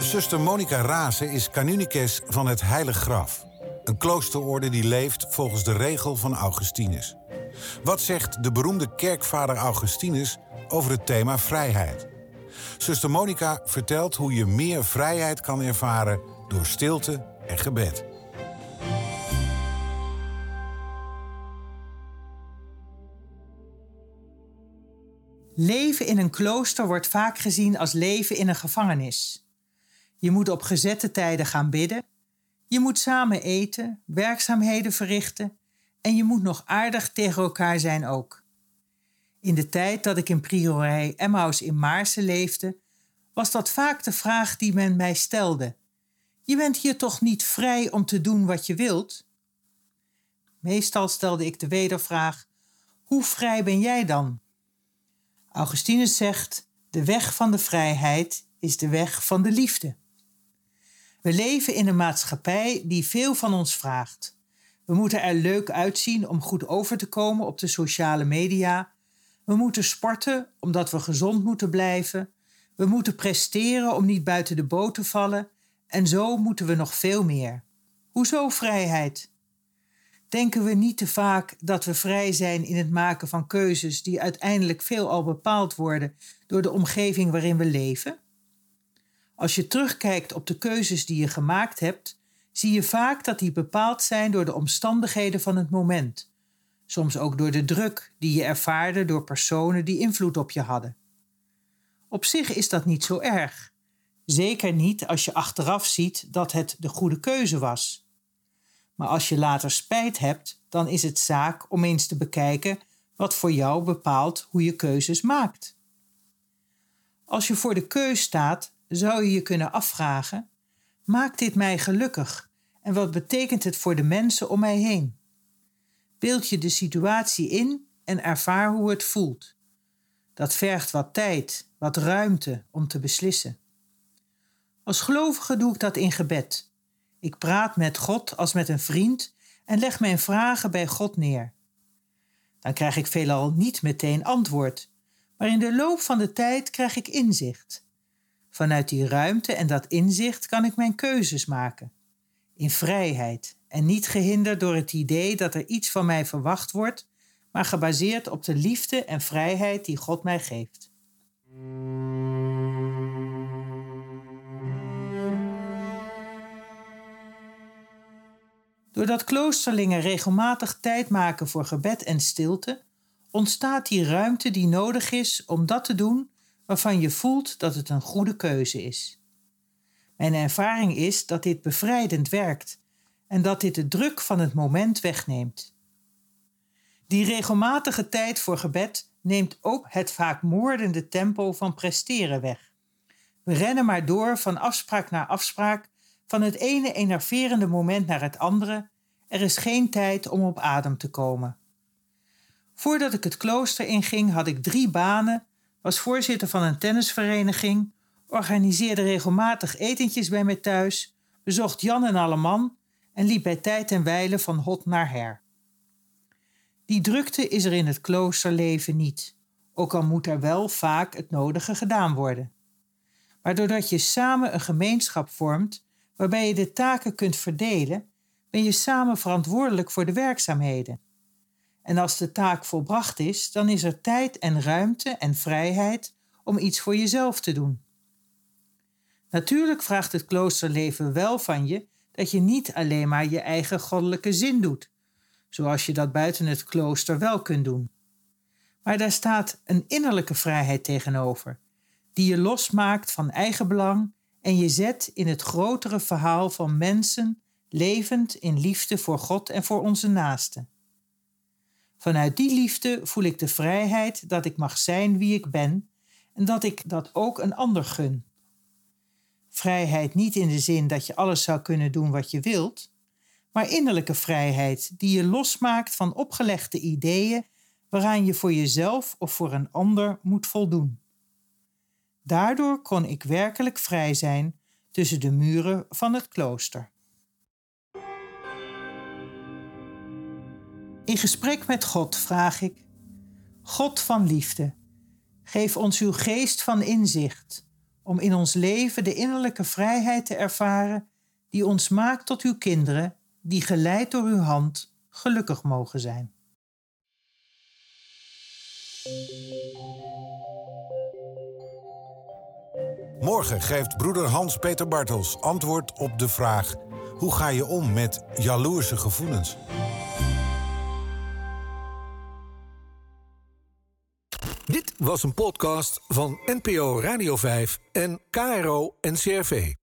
Zuster Monica Rase is canonicus van het Heilig Graf. Een kloosterorde die leeft volgens de regel van Augustinus. Wat zegt de beroemde kerkvader Augustinus over het thema vrijheid? Zuster Monica vertelt hoe je meer vrijheid kan ervaren door stilte en gebed. Leven in een klooster wordt vaak gezien als leven in een gevangenis. Je moet op gezette tijden gaan bidden. Je moet samen eten, werkzaamheden verrichten en je moet nog aardig tegen elkaar zijn ook. In de tijd dat ik in priorij Emmaus in Maarsen leefde, was dat vaak de vraag die men mij stelde. Je bent hier toch niet vrij om te doen wat je wilt? Meestal stelde ik de wedervraag: Hoe vrij ben jij dan? Augustinus zegt: De weg van de vrijheid is de weg van de liefde. We leven in een maatschappij die veel van ons vraagt. We moeten er leuk uitzien om goed over te komen op de sociale media. We moeten sporten omdat we gezond moeten blijven. We moeten presteren om niet buiten de boot te vallen. En zo moeten we nog veel meer. Hoezo vrijheid? Denken we niet te vaak dat we vrij zijn in het maken van keuzes die uiteindelijk veelal bepaald worden door de omgeving waarin we leven? Als je terugkijkt op de keuzes die je gemaakt hebt, zie je vaak dat die bepaald zijn door de omstandigheden van het moment. Soms ook door de druk die je ervaarde door personen die invloed op je hadden. Op zich is dat niet zo erg. Zeker niet als je achteraf ziet dat het de goede keuze was. Maar als je later spijt hebt, dan is het zaak om eens te bekijken wat voor jou bepaalt hoe je keuzes maakt. Als je voor de keus staat, zou je je kunnen afvragen: maakt dit mij gelukkig en wat betekent het voor de mensen om mij heen? Beeld je de situatie in en ervaar hoe het voelt. Dat vergt wat tijd, wat ruimte om te beslissen. Als gelovige doe ik dat in gebed. Ik praat met God als met een vriend en leg mijn vragen bij God neer. Dan krijg ik veelal niet meteen antwoord, maar in de loop van de tijd krijg ik inzicht. Vanuit die ruimte en dat inzicht kan ik mijn keuzes maken. In vrijheid en niet gehinderd door het idee dat er iets van mij verwacht wordt, maar gebaseerd op de liefde en vrijheid die God mij geeft. Doordat kloosterlingen regelmatig tijd maken voor gebed en stilte, ontstaat die ruimte die nodig is om dat te doen waarvan je voelt dat het een goede keuze is. Mijn ervaring is dat dit bevrijdend werkt en dat dit de druk van het moment wegneemt. Die regelmatige tijd voor gebed neemt ook het vaak moordende tempo van presteren weg. We rennen maar door van afspraak naar afspraak, van het ene enerverende moment naar het andere. Er is geen tijd om op adem te komen. Voordat ik het klooster inging, had ik drie banen was voorzitter van een tennisvereniging, organiseerde regelmatig etentjes bij mij thuis, bezocht Jan en Alleman en liep bij tijd en wijle van hot naar her. Die drukte is er in het kloosterleven niet, ook al moet er wel vaak het nodige gedaan worden. Maar doordat je samen een gemeenschap vormt waarbij je de taken kunt verdelen, ben je samen verantwoordelijk voor de werkzaamheden. En als de taak volbracht is, dan is er tijd en ruimte en vrijheid om iets voor jezelf te doen. Natuurlijk vraagt het kloosterleven wel van je dat je niet alleen maar je eigen goddelijke zin doet, zoals je dat buiten het klooster wel kunt doen. Maar daar staat een innerlijke vrijheid tegenover, die je losmaakt van eigen belang en je zet in het grotere verhaal van mensen levend in liefde voor God en voor onze naasten. Vanuit die liefde voel ik de vrijheid dat ik mag zijn wie ik ben en dat ik dat ook een ander gun. Vrijheid niet in de zin dat je alles zou kunnen doen wat je wilt, maar innerlijke vrijheid die je losmaakt van opgelegde ideeën waaraan je voor jezelf of voor een ander moet voldoen. Daardoor kon ik werkelijk vrij zijn tussen de muren van het klooster. In gesprek met God vraag ik: God van liefde, geef ons uw geest van inzicht om in ons leven de innerlijke vrijheid te ervaren die ons maakt tot uw kinderen, die geleid door uw hand gelukkig mogen zijn. Morgen geeft broeder Hans-Peter Bartels antwoord op de vraag: hoe ga je om met jaloerse gevoelens? Was een podcast van NPO Radio 5 en KRO NCRV.